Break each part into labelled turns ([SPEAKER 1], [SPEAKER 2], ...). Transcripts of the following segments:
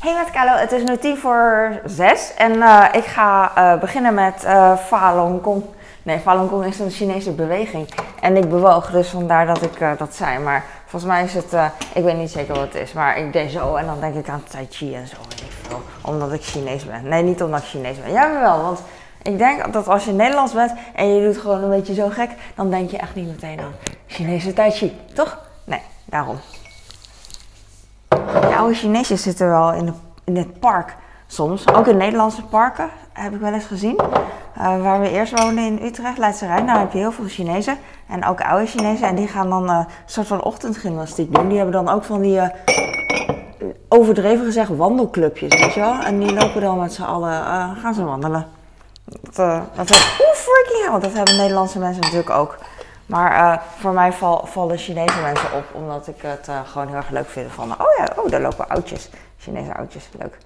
[SPEAKER 1] Hey met Kalo, het is nu tien voor zes en eh, ik ga eh, beginnen met uh, Falun Gong. Nee, Falun Gong is een Chinese beweging en ik bewoog, dus vandaar dat ik dat zei. Maar volgens mij is het, ik weet niet zeker wat het is, maar ik deed zo en dan denk ik aan Tai Chi en zo, weet ik. Omdat ik Chinees ben. Nee, niet omdat ik Chinees ben. Jij wel, want ik denk dat als je Nederlands bent en je doet gewoon een beetje zo gek, dan denk je echt niet meteen aan Chinese Tai Chi, toch? Nee, daarom. De oude Chinezen zitten wel in, de, in het park soms. Ook in Nederlandse parken heb ik wel eens gezien. Uh, waar we eerst woonden in Utrecht, Leidse Rijn, daar heb je heel veel Chinezen. En ook oude Chinezen. En die gaan dan uh, een soort van ochtendgymnastiek doen. Die hebben dan ook van die, uh, overdreven gezegd, wandelclubjes, weet je wel. En die lopen dan met z'n allen, gaan ze wandelen. Dat, dat, oeh, freaking dat hebben Nederlandse mensen natuurlijk ook. Maar uh, voor mij val, vallen Chinese mensen op, omdat ik het uh, gewoon heel erg leuk vind. Van, oh ja, oh, daar lopen oudjes. Chinese oudjes, leuk.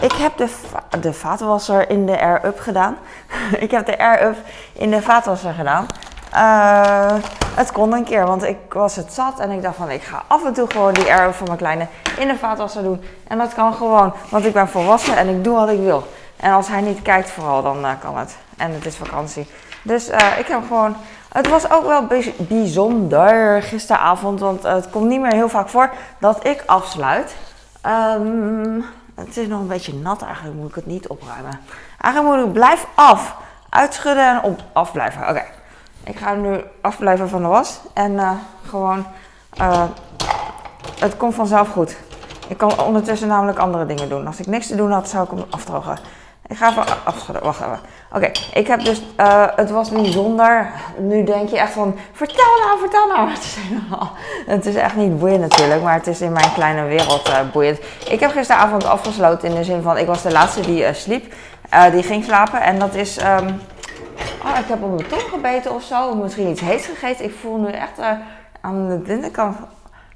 [SPEAKER 1] Ik heb de, de vaatwasser in de air-up gedaan. ik heb de air-up in de vaatwasser gedaan. Uh, het kon een keer, want ik was het zat en ik dacht van ik ga af en toe gewoon die air-up van mijn kleine in de vaatwasser doen. En dat kan gewoon, want ik ben volwassen en ik doe wat ik wil. En als hij niet kijkt vooral, dan kan het. En het is vakantie. Dus ik heb gewoon het was ook wel bijzonder gisteravond, want het komt niet meer heel vaak voor dat ik afsluit. Um, het is nog een beetje nat, eigenlijk moet ik het niet opruimen. Eigenlijk moet ik blijf af, uitschudden en op, afblijven. Oké, ik ga nu afblijven van de was en uh, gewoon, uh, het komt vanzelf goed. Ik kan ondertussen namelijk andere dingen doen. Als ik niks te doen had, zou ik hem afdrogen. Ik ga even. Wacht even. Oké, ik heb dus. Uh, het was bijzonder. Nu denk je echt van. Vertel nou, vertel nou. Het is, het is echt niet boeiend natuurlijk, maar het is in mijn kleine wereld uh, boeiend. Ik heb gisteravond afgesloten in de zin van. Ik was de laatste die uh, sliep. die ging slapen. En dat is. Um, oh, ik heb op mijn tong gebeten of zo. Misschien iets heets gegeten. Ik voel nu echt aan de binnenkant.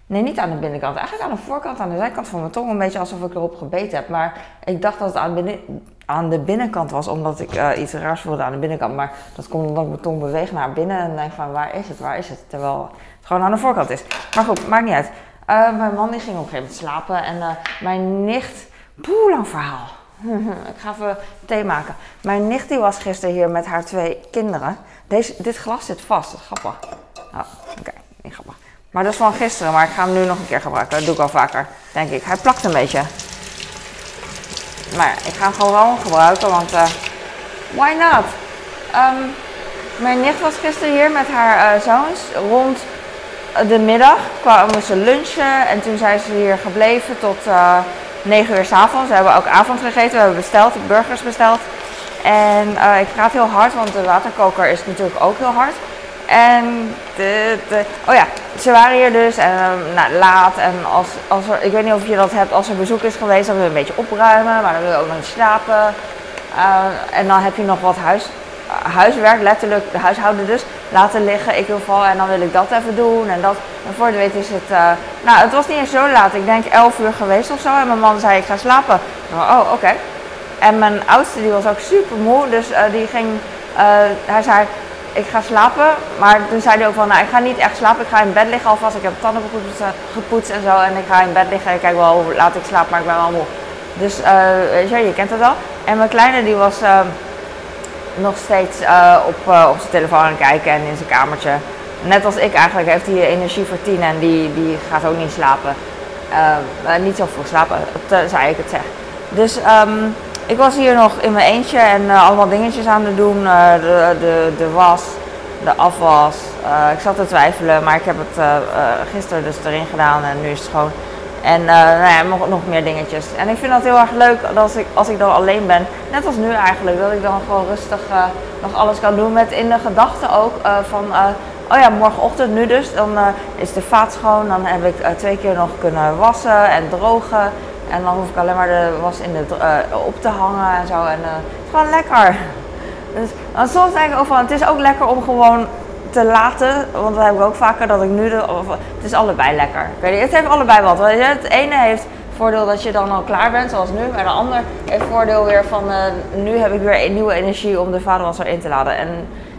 [SPEAKER 1] Nee, niet aan de binnenkant. Eigenlijk aan de voorkant, aan de zijkant van mijn tong. Een beetje alsof ik erop gebeten heb. Maar ik dacht dat het aan binnen, aan de binnenkant was, omdat ik uh, iets raars voelde aan de binnenkant. Maar dat komt omdat mijn tong beweegt naar binnen en denk van waar is het, waar is het? Terwijl het gewoon aan de voorkant is. Maar goed, maakt niet uit. Uh, mijn man die ging op een gegeven moment slapen en uh, mijn nicht, poeh, lang verhaal. ik ga even thee maken. Mijn nicht die was gisteren hier met haar twee kinderen. Deze, dit glas zit vast, dat grappig. Oh, oké, niet grappig. Maar dat is van gisteren, maar ik ga hem nu nog een keer gebruiken. Dat doe ik al vaker, denk ik. Hij plakt een beetje. Maar ik ga hem gewoon gebruiken, want uh, why not? Um, mijn nicht was gisteren hier met haar uh, zoons. Rond de middag kwamen ze lunchen en toen zijn ze hier gebleven tot uh, 9 uur s avonds. We hebben ook avond gegeten, we hebben besteld, burgers besteld. En ik praat heel hard, want de waterkoker is natuurlijk ook heel hard. En de, oh ja, ze waren hier dus en, ehm, nou, laat. En als, als er, ik weet niet of je dat hebt als er bezoek is geweest, dan wil je een beetje opruimen, maar dan wil je ook nog niet slapen. Uh, en dan heb je nog wat huis, huiswerk, letterlijk de huishouden dus, laten liggen. Ik ieder geval, en dan wil ik dat even doen en dat. En voor de weet is het, uh, nou het was niet eens zo laat, ik denk 11 uur geweest of zo. En mijn man zei ik ga slapen. oh, oké. En mijn oudste die was ook super moe, dus uh, die ging, hij zei ik ga slapen. Maar toen zei hij ook van, nou ik ga niet echt slapen. Ik ga in bed liggen alvast. Ik heb tanden gepoetst en zo. En ik ga in bed liggen. Ik kijk wel hoe laat ik slaap, maar ik ben wel moe. Dus uh, je, kent het wel. En mijn kleine die was uh, nog steeds uh, op, op zijn telefoon aan het kijken en in zijn kamertje. Net als ik eigenlijk heeft hij energie voor tien en die, die gaat ook niet slapen. niet zo vroeg slapen, dat zei ik het zeg. Dus um, ik was hier nog in mijn eentje en uh, allemaal dingetjes aan het doen. Uh, de, de, was, de afwas. Uh, ik zat te twijfelen, maar ik heb het gisteren dus erin gedaan en nu is het schoon. En nou ja, nog, nog meer dingetjes. En ik vind dat heel erg leuk als ik, als ik dan alleen ben. Net als nu eigenlijk, dat ik dan gewoon rustig nog alles kan doen. Met in de gedachte ook van, oh ja, morgenochtend nu dus. Dan is de vaat schoon. Dan heb ik twee keer nog kunnen wassen en drogen. En dan hoef ik alleen maar de was in de, uh, op te hangen en zo. En uh, het is gewoon lekker. Dus soms denk ik ook van, het is ook lekker om gewoon te laten. Want dat heb ik ook vaker, dat ik nu de... Het is allebei lekker. Weet niet, het heeft allebei wat. Het ene heeft voordeel dat je dan al klaar bent, zoals nu. Maar de ander heeft voordeel weer van, uh, nu heb ik weer nieuwe energie om de vaderwasser in te laden. En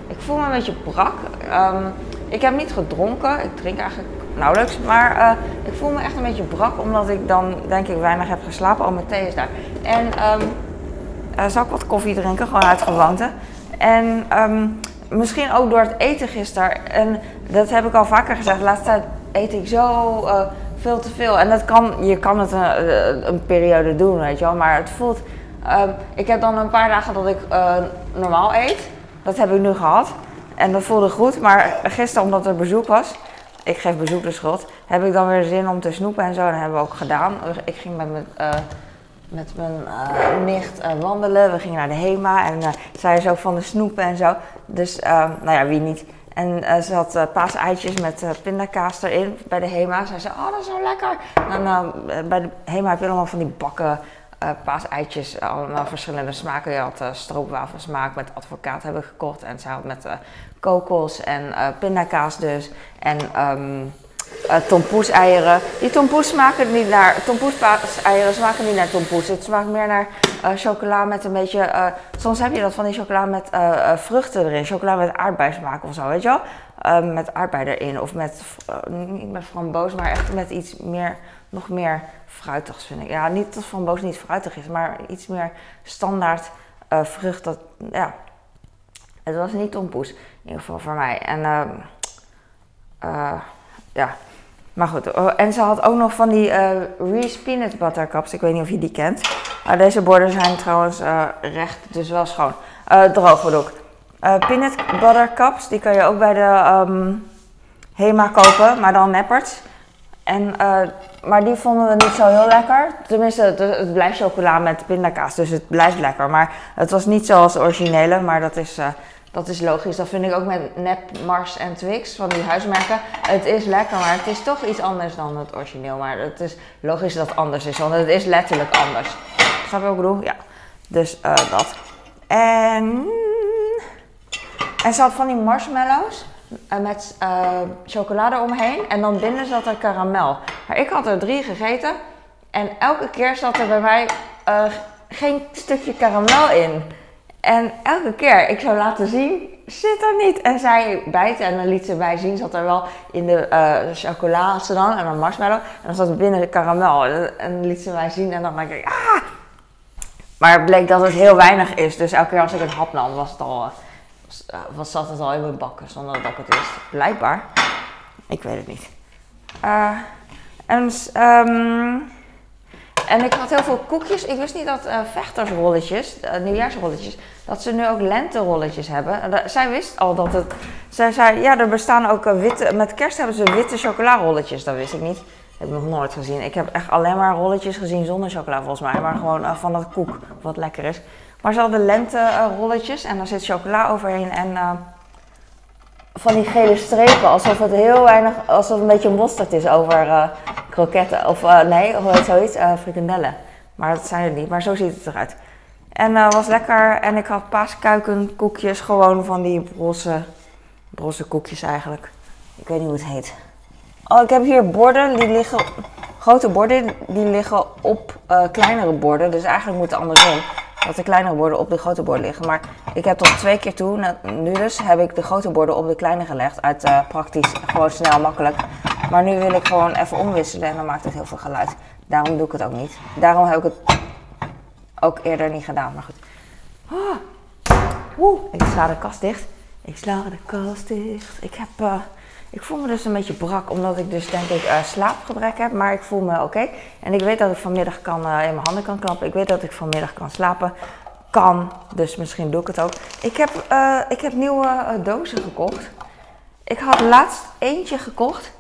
[SPEAKER 1] ik voel me een beetje brak. Um, ik heb niet gedronken. Ik drink eigenlijk nauwelijks. Maar uh, ik voel me echt een beetje brak, omdat ik dan denk ik weinig heb geslapen. Oh, mijn thee is daar. En um, zal ik wat koffie drinken, gewoon uit gewoonte. En um, misschien ook door het eten gisteren. En dat heb ik al vaker gezegd. Laatste tijd eet ik zo uh, veel te veel. En dat kan, je kan het een, een, periode doen, weet je wel. Maar het voelt... Um, ik heb dan een paar dagen dat ik normaal eet. Dat heb ik nu gehad. En dat voelde goed. Maar gisteren, omdat er bezoek was, ik geef de schuld, heb ik dan weer zin om te snoepen en zo. Dat hebben we ook gedaan. Ik ging met mijn, uh, met mijn uh, nicht uh, wandelen. We gingen naar de HEMA en zij is ook van de snoepen en zo. Dus, nou ja, wie niet. En ze had paaseitjes met pindakaas erin bij de HEMA. Zij zei, oh, dat is zo lekker. En bij de HEMA heb je allemaal van die bakken uh, paaseitjes, allemaal verschillende smaken. Je had uh, stroopwafelsmaak met advocaat hebben gekocht. En ze met kokos en pindakaas dus. En um. Die tompoes smaken niet naar... Tompoes-eieren smaken niet naar tompoes. Het smaakt meer naar chocola met een beetje... soms heb je dat van die chocola met vruchten erin. Chocola met aardbeismaak of zo, weet je wel? Um, met aardbei erin. Of met... niet met framboos, maar echt met iets meer... Nog meer fruitigs vind ik. Ja, niet dat framboos niet fruitig is, maar iets meer standaard uh, vrucht. Dat, ja, het was niet tompoes, in ieder geval voor mij. En uh, uh, ja, maar goed. Oh, en ze had ook nog van die Reese Peanut Butter Cups. Ik weet niet of je die kent. deze borden zijn trouwens recht, dus wel schoon. droog bedoel ik. peanut Butter Cups, die kan je ook bij de um, HEMA kopen, maar dan neppert. En maar die vonden we niet zo heel lekker. Tenminste, het, blijft chocola met pindakaas, dus het blijft lekker. Maar het was niet zoals de originele, maar dat is, uh, dat is logisch. Dat vind ik ook met Nep, Mars en Twix van die huismerken. Het is lekker, maar het is toch iets anders dan het origineel. Maar het is logisch dat het anders is, want het is letterlijk anders. Snap je wat ik bedoel? Ja. Dus uh, dat. En... En ze had van die marshmallows. Uh, met uh, chocolade omheen en dan binnen zat er karamel. Maar ik had er drie gegeten en elke keer zat er bij mij uh, geen stukje karamel in. En elke keer, ik zou laten zien, zit er niet. En zij bijten en dan liet ze bij zien, zat er wel in de chocolade dan en dan marshmallow. En dan zat er binnen de karamel en liet ze mij zien en dan dacht ik, ah! Maar het bleek dat het heel weinig is. Dus elke keer als ik een hap nam, was het al was, zat het al in mijn bakken zonder dat ik het wist. Blijkbaar. Ik weet het niet. Uh, en, um, en ik had heel veel koekjes. Ik wist niet dat uh, vechtersrolletjes, uh, nieuwjaarsrolletjes, dat ze nu ook lenterolletjes hebben. zij wist al dat het. Zij zei, ja, er bestaan ook witte. Met kerst hebben ze witte chocolarolletjes. Dat wist ik niet. Dat heb ik nog nooit gezien. Ik heb echt alleen maar rolletjes gezien zonder chocola volgens mij. Maar gewoon van dat koek, wat lekker is. Maar ze hadden lenterolletjes en daar zit chocola overheen en uh, van die gele strepen. Alsof het heel weinig, alsof het een beetje mosterd is over uh, kroketten. Of nee, hoe heet zoiets? frikandellen. Maar dat zijn er niet, maar zo ziet het eruit. En was lekker en ik had paaskuikenkoekjes, gewoon van die brosse, brosse koekjes eigenlijk. Ik weet niet hoe het heet. Oh, ik heb hier borden, die liggen, grote borden, die liggen op kleinere borden. Dus eigenlijk moet het andersom dat de kleinere borden op de grote borden liggen. Maar ik heb tot twee keer toe, nu dus, heb ik de grote borden op de kleine gelegd. Uit uh, praktisch, gewoon snel, makkelijk. Maar nu wil ik gewoon even omwisselen en dan maakt het heel veel geluid. Daarom doe ik het ook niet. Daarom heb ik het ook eerder niet gedaan, maar goed. Oh. ik sla de kast dicht. Ik sla de kast dicht. Ik heb... Uh, ik voel me dus een beetje brak, omdat ik dus denk ik uh, slaapgebrek heb. Maar ik voel me oké. En ik weet dat ik vanmiddag kan, uh, in mijn handen kan klappen. Ik weet dat ik vanmiddag kan slapen. Kan, dus misschien doe ik het ook. Ik heb, uh, ik heb nieuwe dozen gekocht. Ik had laatst eentje gekocht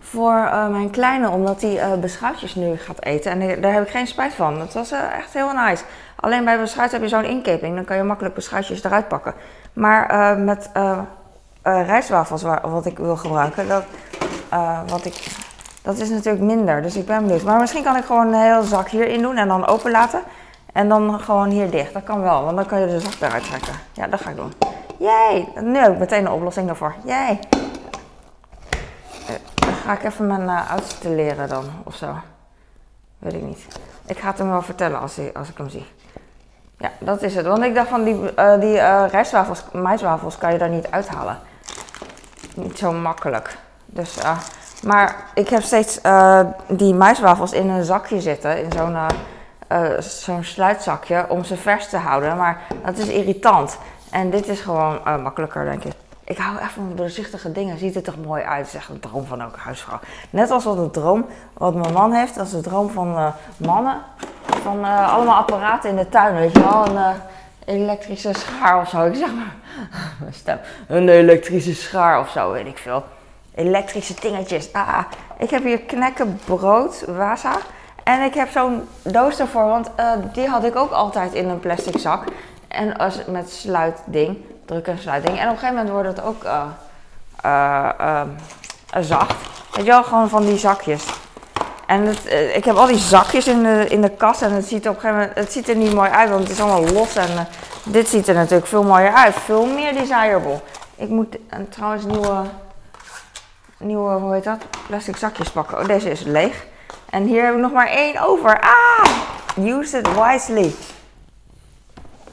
[SPEAKER 1] voor mijn kleine, omdat hij beschuitjes nu gaat eten. En daar heb ik geen spijt van. Het was echt heel nice. Alleen bij beschuit heb je zo'n inkeping. Dan kan je makkelijk beschuitjes eruit pakken. Maar met uh, rijstwafels wat ik wil gebruiken, dat, uh, wat ik, dat is natuurlijk minder. Dus ik ben benieuwd. Maar misschien kan ik gewoon een hele zak hierin doen en dan open laten. En dan gewoon hier dicht. Dat kan wel, want dan kan je de zak eruit trekken. Ja, dat ga ik doen. Jee, nu heb ik meteen een oplossing daarvoor. Jee. Eh, dan ga ik even mijn uh, oudste leren dan, of zo. Weet ik niet. Ik ga het hem wel vertellen als, als ik hem zie. Ja, dat is het. Want ik dacht van die, die uh, rijstwafels, maiswafels kan je daar niet uithalen niet zo makkelijk. Dus uh, Maar ik heb steeds uh, die maiswafels in een zakje zitten, in zo'n uh, zo'n sluitzakje, om ze vers te houden. Maar dat is irritant. En dit is gewoon makkelijker, denk ik. Ik hou echt van doorzichtige dingen. Ziet er toch mooi uit. Zeg een droom van elke huisvrouw. Net als wat de droom wat mijn man heeft. Dat is de droom van mannen. Van allemaal apparaten in de tuin. Weet je wel. Een elektrische schaar of zo. Ik zeg maar. Mijn stem. Een elektrische schaar of zo. Weet ik veel elektrische dingetjes. Ah, ik heb hier knekkenbrood, Waza. En ik heb zo'n doos ervoor, want uh, die had ik ook altijd in een plastic zak. En als, met sluitding, druk en sluitding. En op een gegeven moment wordt het ook uh, uh, zacht. Weet je wel, gewoon van die zakjes. En het, ik heb al die zakjes in de, in de kast en het ziet, op een gegeven moment, het ziet er niet mooi uit, want het is allemaal los. En dit ziet er natuurlijk veel mooier uit. Veel meer desirable. Ik moet trouwens nieuwe nieuwe, hoe heet dat? Plastic zakjes pakken. Oh, deze is leeg. En hier heb ik nog maar één over. Ah! Use it wisely.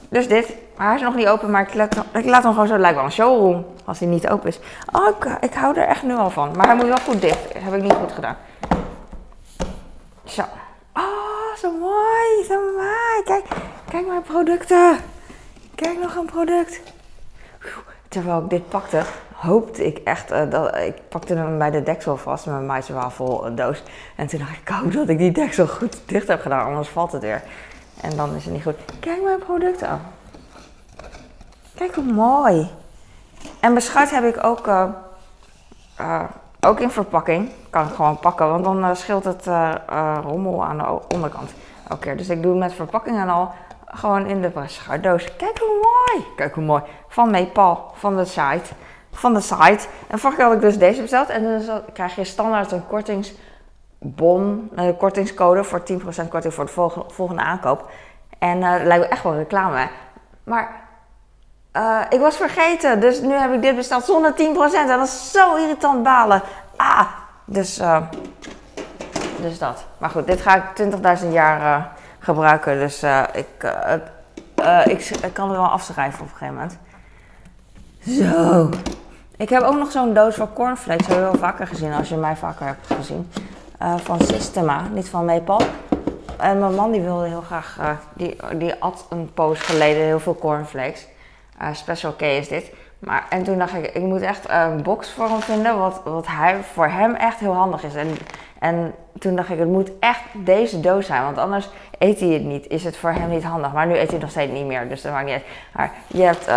[SPEAKER 1] Dus dit. Maar hij is nog niet open, maar ik laat, ik laat hem gewoon zo. Het lijkt wel een showroom als hij niet open is. Oh, ik, ik hou er echt nu al van. Maar hij moet wel goed dicht. Dat heb ik niet goed gedaan. Zo. Oh, zo mooi. Zo mooi. Kijk, kijk mijn producten. Kijk nog een product. Terwijl ik dit pakte, hoopte ik echt uh, dat ik pakte hem bij de deksel vast met mijn maiswafel doos. En toen dacht ik, ik hoop dat ik die deksel goed dicht heb gedaan, anders valt het weer. En dan is het niet goed. Kijk mijn producten. Kijk hoe mooi. En beschuit heb ik ook, uh, uh, ook in verpakking. Kan ik gewoon pakken, want dan scheelt het rommel aan de onderkant. Oké, dus ik doe met verpakking en al gewoon in de beschuitdoos. Kijk hoe mooi. Kijk hoe mooi. Van Meepal, van de site van de site. En vorige keer had ik dus deze besteld. En dan krijg je standaard een kortingsbon, een kortingscode voor 10% korting voor de volgende, aankoop. En lijkt me echt wel reclame. Maar uh, ik was vergeten, dus nu heb ik dit besteld zonder 10%. En dat is zo irritant balen. Ah, dus, uh, dus dat. Maar goed, dit ga ik 20.000 jaar gebruiken. Dus ik, ik, ik kan er wel afschrijven op een gegeven moment. Zo. Ik heb ook nog zo'n doos van cornflakes. Dat heb je wel vaker gezien als je mij vaker hebt gezien. Van Systema, niet van Maple. En mijn man die wilde heel graag, die, die at een poos geleden heel veel cornflakes. Uh, special K is dit. Maar, en toen dacht ik, ik moet echt een box voor hem vinden, wat, wat hij, voor hem echt heel handig is. En, en toen dacht ik, het moet echt deze doos zijn, want anders eet hij het niet. Is het voor hem niet handig. Maar nu eet hij nog steeds niet meer, dus dat maakt niet uit. Maar je hebt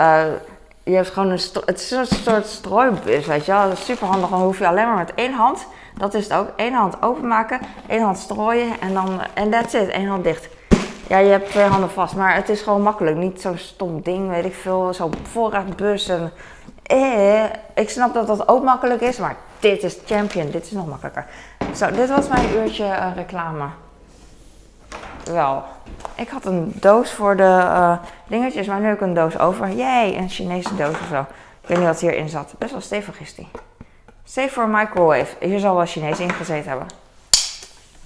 [SPEAKER 1] je hebt gewoon een, het is een soort strooibus, weet je wel. Dat super handig, dan hoef je alleen maar met één hand, dat is het ook, één hand openmaken, één hand strooien en dan, en that's it, één hand dicht. Ja, je hebt twee handen vast, maar het is gewoon makkelijk. Niet zo'n stom ding, weet ik veel, zo'n voorraadbus en... Eh, ik snap dat dat ook makkelijk is, maar dit is champion, dit is nog makkelijker. Zo, dit was mijn uurtje uh, reclame. Wel. Ik had een doos voor de uh, dingetjes, maar nu heb ik een doos over. Jee, een Chinese doos of zo. Ik weet niet wat hierin zat. Best wel stevig is die. Safe voor microwave. Hier zal wel Chinees in gezeten hebben.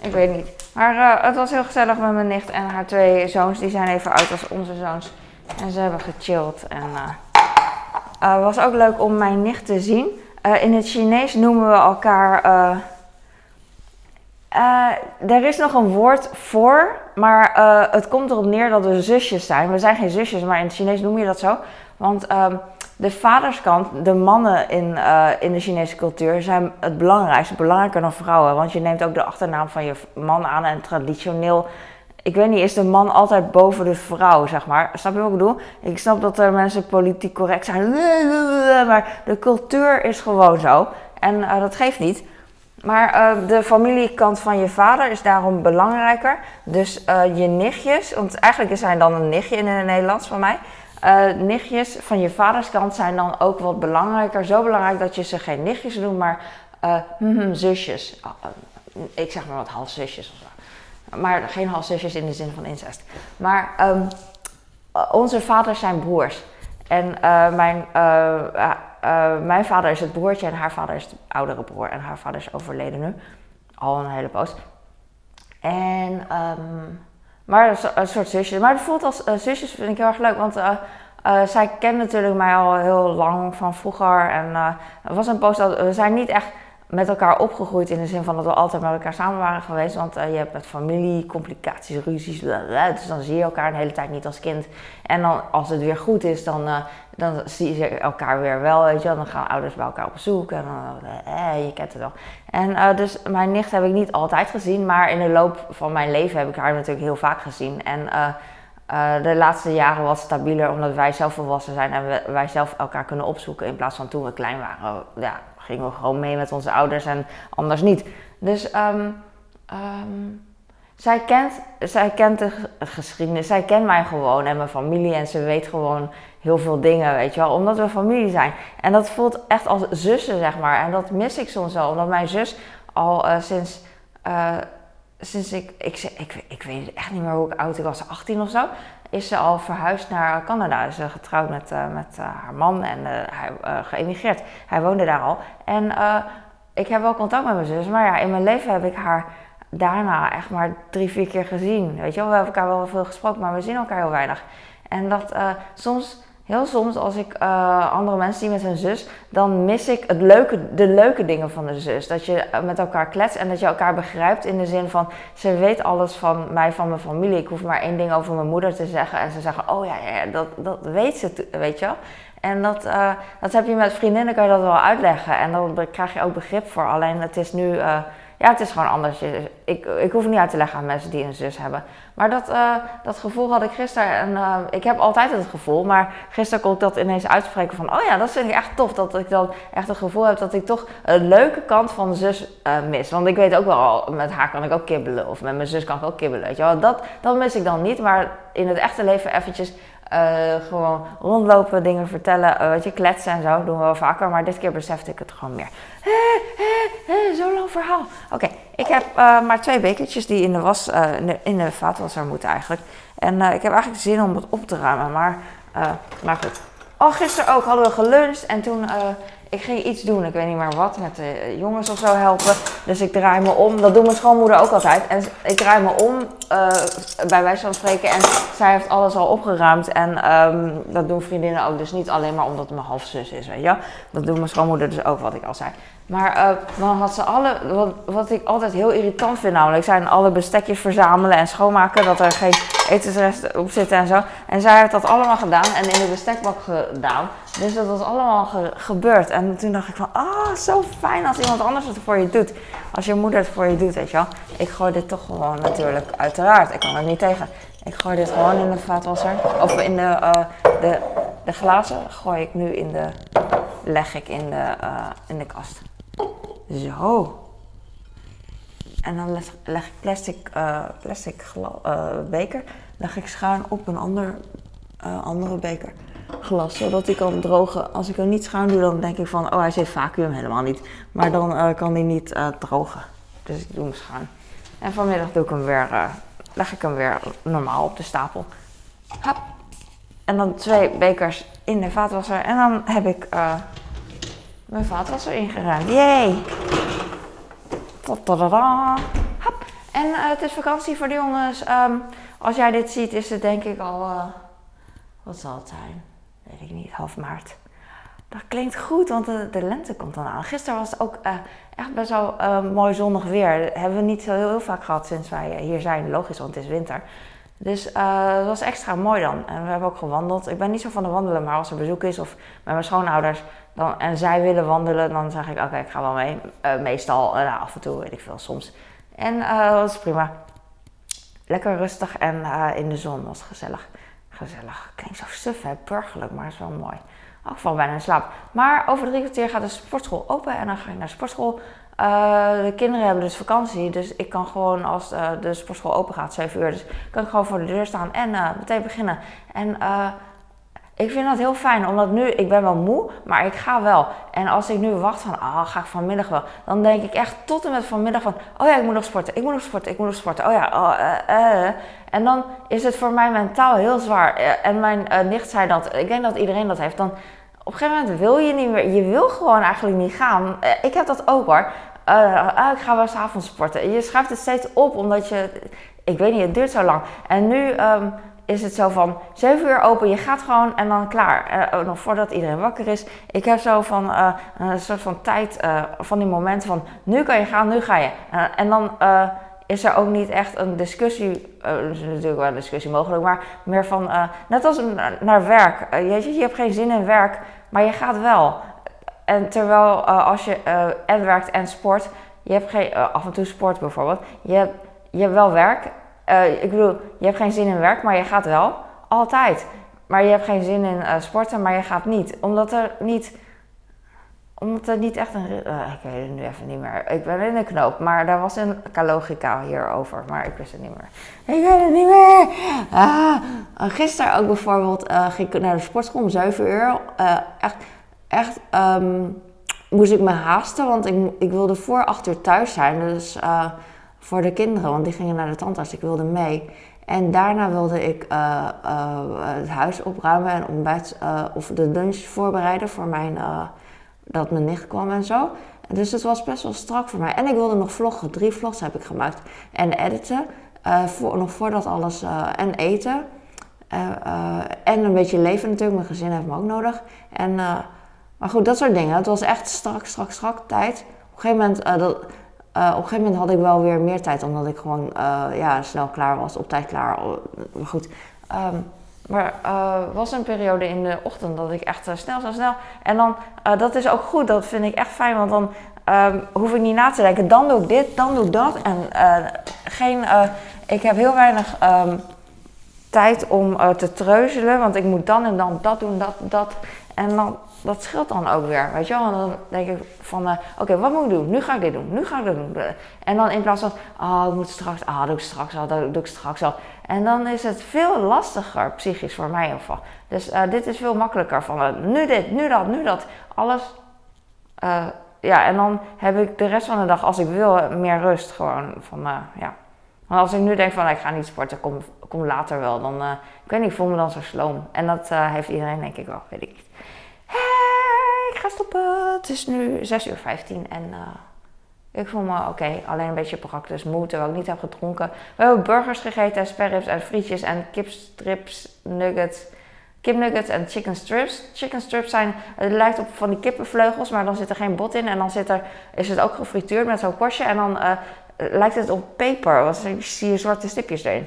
[SPEAKER 1] Ik weet niet. Maar uh, het was heel gezellig met mijn nicht en haar twee zoons. Die zijn even oud als onze zoons. En ze hebben gechilled. En uh, uh, was ook leuk om mijn nicht te zien. in het Chinees noemen we elkaar er is nog een woord voor, maar het komt erop neer dat we zusjes zijn. We zijn geen zusjes, maar in het Chinees noem je dat zo. Want um, de vaderskant, de mannen in, uh, in de Chinese cultuur, zijn het belangrijkste, belangrijker dan vrouwen. Want je neemt ook de achternaam van je man aan en traditioneel, ik weet niet, is de man altijd boven de vrouw, zeg maar. Snap je wat ik bedoel? Ik snap dat er mensen politiek correct zijn, maar de cultuur is gewoon zo. En dat geeft niet. Maar uh, de familiekant van je vader is daarom belangrijker. Dus je nichtjes, want eigenlijk zijn dan een nichtje in het Nederlands van mij. Uh, nichtjes van je vaders kant zijn dan ook wat belangrijker. Zo belangrijk dat je ze geen nichtjes noemt, maar hm, zusjes. ik zeg maar wat halfzusjes of zo. Maar geen halfzusjes in de zin van incest. Maar um, onze vaders zijn broers. En mijn mijn vader is het broertje en haar vader is de oudere broer. En haar vader is overleden nu. Al een hele poos. En, um, maar een soort zusjes. Maar het voelt als uh, zusjes vind ik heel erg leuk. Want uh, zij kent natuurlijk mij al heel lang van vroeger. En er was een poos dat we zijn niet echt met elkaar opgegroeid in de zin van dat we altijd met elkaar samen waren geweest. Want uh, je hebt met familie, complicaties, ruzies, dus dan zie je elkaar een hele tijd niet als kind. En dan als het weer goed is, dan, uh, dan zie je elkaar weer wel, weet je. Dan gaan ouders bij elkaar op bezoek en eh, je kent het wel. En dus mijn nicht heb ik niet altijd gezien, maar in de loop van mijn leven heb ik haar natuurlijk heel vaak gezien. En de laatste jaren was stabieler omdat wij zelf volwassen zijn en wij zelf elkaar kunnen opzoeken in plaats van toen we klein waren. Ja, gingen we gewoon mee met onze ouders en anders niet. Dus um, um, zij, kent, zij kent de geschiedenis, zij kent mij gewoon en mijn familie en ze weet gewoon heel veel dingen, weet je wel, omdat we familie zijn. En dat voelt echt als zussen, zeg maar. En dat mis ik soms wel, omdat mijn zus al uh, sinds, uh, sinds ik, ik, ik, ik, weet echt niet meer hoe ik oud ik was, 18 of zo is ze al verhuisd naar Canada. Is ze getrouwd met, uh, met uh, haar man en uh, hij geëmigreerd. Hij woonde daar al. En ik heb wel contact met mijn zus, maar ja, in mijn leven heb ik haar daarna echt maar drie, vier keer gezien. Weet je wel, we hebben elkaar wel veel gesproken, maar we zien elkaar heel weinig. En dat soms heel soms als ik uh, andere mensen zie met hun zus, dan mis ik het leuke, de leuke dingen van de zus. Dat je met elkaar kletst en dat je elkaar begrijpt in de zin van, ze weet alles van mij, van mijn familie. Ik hoef maar één ding over mijn moeder te zeggen en ze zeggen, oh ja, ja dat, dat weet ze, weet je wel. En dat, uh, dat heb je met vriendinnen, kan je dat wel uitleggen. En dan krijg je ook begrip voor. Alleen het is nu... ja, het is gewoon anders. Ik, ik hoef het niet uit te leggen aan mensen die een zus hebben. Maar dat, uh, dat gevoel had ik gisteren. En uh, ik heb altijd het gevoel. Maar gisteren kon ik dat ineens uitspreken van... Oh ja, dat vind ik echt tof. Dat ik dan echt het gevoel heb dat ik toch een leuke kant van zus uh, mis. Want ik weet ook wel, met haar kan ik ook kibbelen. Of met mijn zus kan ik ook kibbelen. Weet je wel. Dat, dat mis ik dan niet. Maar in het echte leven eventjes uh, gewoon rondlopen, dingen vertellen, uh, weet je, kletsen en zo doen we wel vaker. Maar dit keer besefte ik het gewoon meer. Zo'n lang verhaal. Oké, ik heb uh, maar twee bekertjes die in de, was, in de, in de vaatwasser moeten eigenlijk. En ik heb eigenlijk zin om het op te ruimen, maar, maar goed. Oh, gisteren ook hadden we geluncht en toen ik ging iets doen, ik weet niet meer wat, met de jongens of zo helpen. Dus ik draai me om, dat doet mijn schoonmoeder ook altijd. En ik draai me om, uh, bij wijze van spreken, en zij heeft alles al opgeruimd. En um, dat doen vriendinnen ook, dus niet alleen maar omdat het mijn halfzus is, weet je. Dat doet mijn schoonmoeder dus ook, wat ik al zei. Maar uh, dan had ze alle, wat, wat, ik altijd heel irritant vind namelijk, zijn alle bestekjes verzamelen en schoonmaken, dat er geen etensresten op zitten en zo. En zij heeft dat allemaal gedaan en in de bestekbak gedaan. Dus dat was allemaal gebeurd. En toen dacht ik van, ah, zo fijn als iemand anders het voor je doet. Als je moeder het voor je doet, weet je wel. Ik gooi dit toch gewoon natuurlijk, uiteraard. Ik kan er niet tegen. Ik gooi dit gewoon in de vaatwasser. Of in de, uh, de, de glazen gooi ik nu in de, leg ik in de, uh, in de kast. Zo. En dan leg, ik plastic, uh, plastic uh, beker leg ik schuin op een ander, uh, andere beker glas, zodat hij kan drogen. Als ik hem niet schuin doe, dan denk ik van, oh hij zit vacuüm helemaal niet. Maar dan kan hij niet drogen. Dus ik doe hem schuin. En vanmiddag doe ik hem weer, leg ik hem weer normaal op de stapel. Hap. En dan twee bekers in de vaatwasser. En dan heb ik mijn vaatwasser ingeruimd. Yay! Tadadada. Hap. En uh, het is vakantie voor de jongens. Um, als jij dit ziet, is het denk ik al. Uh, wat zal het zijn? Weet ik niet, half maart. Dat klinkt goed, want de, lente komt dan aan. Gisteren was het ook uh, echt best wel mooi zonnig weer. Dat hebben we niet zo heel, heel, vaak gehad sinds wij hier zijn. Logisch, want het is winter. Dus het was extra mooi dan. En we hebben ook gewandeld. Ik ben niet zo van de wandelen, maar als er bezoek is of met mijn schoonouders dan, en zij willen wandelen, dan zeg ik oké, ik ga wel mee. Uh, meestal, uh, af en toe, weet ik veel, soms. En uh, dat is prima. Lekker rustig en in de zon was gezellig. Gezellig. Klinkt zo suf, hè? Burgerlijk, maar is wel mooi. Oh, ik bijna in slaap. Maar over drie kwartier gaat de sportschool open en dan ga ik naar de sportschool. De kinderen hebben dus vakantie, dus ik kan gewoon als de sportschool open gaat, 7 uur, dus kan ik gewoon voor de deur staan en meteen beginnen. En ik vind dat heel fijn, omdat nu, ik ben wel moe, maar ik ga wel. En als ik nu wacht van, ah, ga ik vanmiddag wel. Dan denk ik echt tot en met vanmiddag van, oh ja, ik moet nog sporten, ik moet nog sporten, ik moet nog sporten. Oh ja, oh. En dan is het voor mij mentaal heel zwaar. En mijn nicht zei dat, ik denk dat iedereen dat heeft. Dan op een gegeven moment wil je niet meer, je wil gewoon eigenlijk niet gaan. ik heb dat ook hoor. Ik ga wel s'avonds sporten. Je schrijft het steeds op, omdat je, ik weet niet, het duurt zo lang. En nu... Um, is het zo van 7 uur open, je gaat gewoon en dan klaar. Uh, nog voordat iedereen wakker is. Ik heb zo van uh, een soort van tijd, uh, van die momenten van nu kan je gaan, nu ga je. en dan is er ook niet echt een discussie, is natuurlijk wel een discussie mogelijk, maar meer van, net als naar werk. je, je hebt geen zin in werk, maar je gaat wel. En terwijl als je en werkt en sport, je hebt geen, af en toe sport bijvoorbeeld, je hebt, je wel werk ik bedoel, je hebt geen zin in werk, maar je gaat wel. Altijd. Maar je hebt geen zin in sporten, maar je gaat niet. Omdat er niet. Omdat er niet echt een. Ik weet het nu even niet meer. Ik ben in de knoop. Maar daar was een logica hierover. Maar ik wist het niet meer. Ik weet het niet meer. Ah, gisteren ook bijvoorbeeld ging ik naar de sportschool om 7 uur. echt. Echt. Um, moest ik me haasten, want ik, ik wilde voor 8 uur thuis zijn. Dus voor de kinderen, want die gingen naar de tandarts. Ik wilde mee. En daarna wilde ik uh, uh, het huis opruimen en ontbijt of de lunch voorbereiden voor mijn, dat mijn nicht kwam en zo. Dus het was best wel strak voor mij. En ik wilde nog vloggen. Drie vlogs heb ik gemaakt. En editen. voor, nog voordat alles. en eten. en een beetje leven natuurlijk. Mijn gezin heeft me ook nodig. En, maar goed, dat soort dingen. Het was echt strak, strak, strak tijd. Op een gegeven moment. dat, uh, op een moment had ik wel weer meer tijd, omdat ik gewoon uh, ja, snel klaar was, op tijd klaar. Maar goed. Um, maar uh, was een periode in de ochtend dat ik echt snel, snel, snel. En dan, dat is ook goed, dat vind ik echt fijn, want dan um, hoef ik niet na te denken. Dan doe ik dit, dan doe ik dat. En geen, ik heb heel weinig um, tijd om te treuzelen, want ik moet dan en dan dat doen, dat, dat. En dan dat scheelt dan ook weer, weet je wel. En dan denk ik van, uh, oké, wat moet ik doen? Nu ga ik dit doen, nu ga ik dit doen. En dan in plaats van, oh, ik moet straks, ah, doe ik straks al, dat doe ik straks al. En dan is het veel lastiger, psychisch voor mij in ieder geval. Dus uh, dit is veel makkelijker van, uh, nu dit, nu dat, nu dat. Alles, ja, en dan heb ik de rest van de dag, als ik wil, meer rust gewoon van, ja. Want als ik nu denk van, ik ga niet sporten, kom, kom later wel, dan, ik weet niet, voel me dan zo sloom. En dat heeft iedereen denk ik wel, weet ik niet ik ga stoppen. Het is nu 6 uur 15 en uh, ik voel me oké. Alleen een beetje praktisch moe, terwijl ik niet heb gedronken. We hebben burgers gegeten, sperrips en frietjes en kipstrips, nuggets. Kipnuggets en chicken strips. Chicken strips zijn, het lijkt op van die kippenvleugels, maar dan zit er geen bot in. En dan zit er, is het ook gefrituurd met zo'n korstje. En dan uh, lijkt het op peper, want dan zie je zwarte stipjes erin.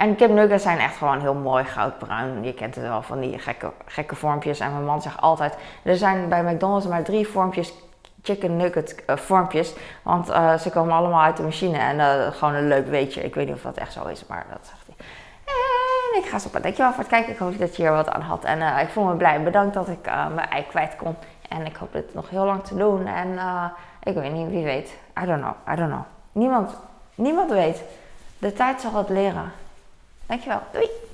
[SPEAKER 1] En kipnuggets zijn echt gewoon heel mooi goudbruin. Je kent het wel van die gekke, gekke vormpjes. En mijn man zegt altijd: er zijn bij McDonald's maar drie vormpjes chicken nugget uh, vormpjes. Want uh, ze komen allemaal uit de machine. En uh, gewoon een leuk weetje. Ik weet niet of dat echt zo is, maar dat zegt hij. En ik ga stoppen. Dankjewel voor het kijken. Ik hoop dat je hier wat aan had. En ik voel me blij. Bedankt dat ik mijn ei kwijt kon. En ik hoop dit nog heel lang te doen. En ik weet niet, wie weet. I don't know. I don't know. Niemand, niemand weet. De tijd zal het leren. Dankjewel. Doei!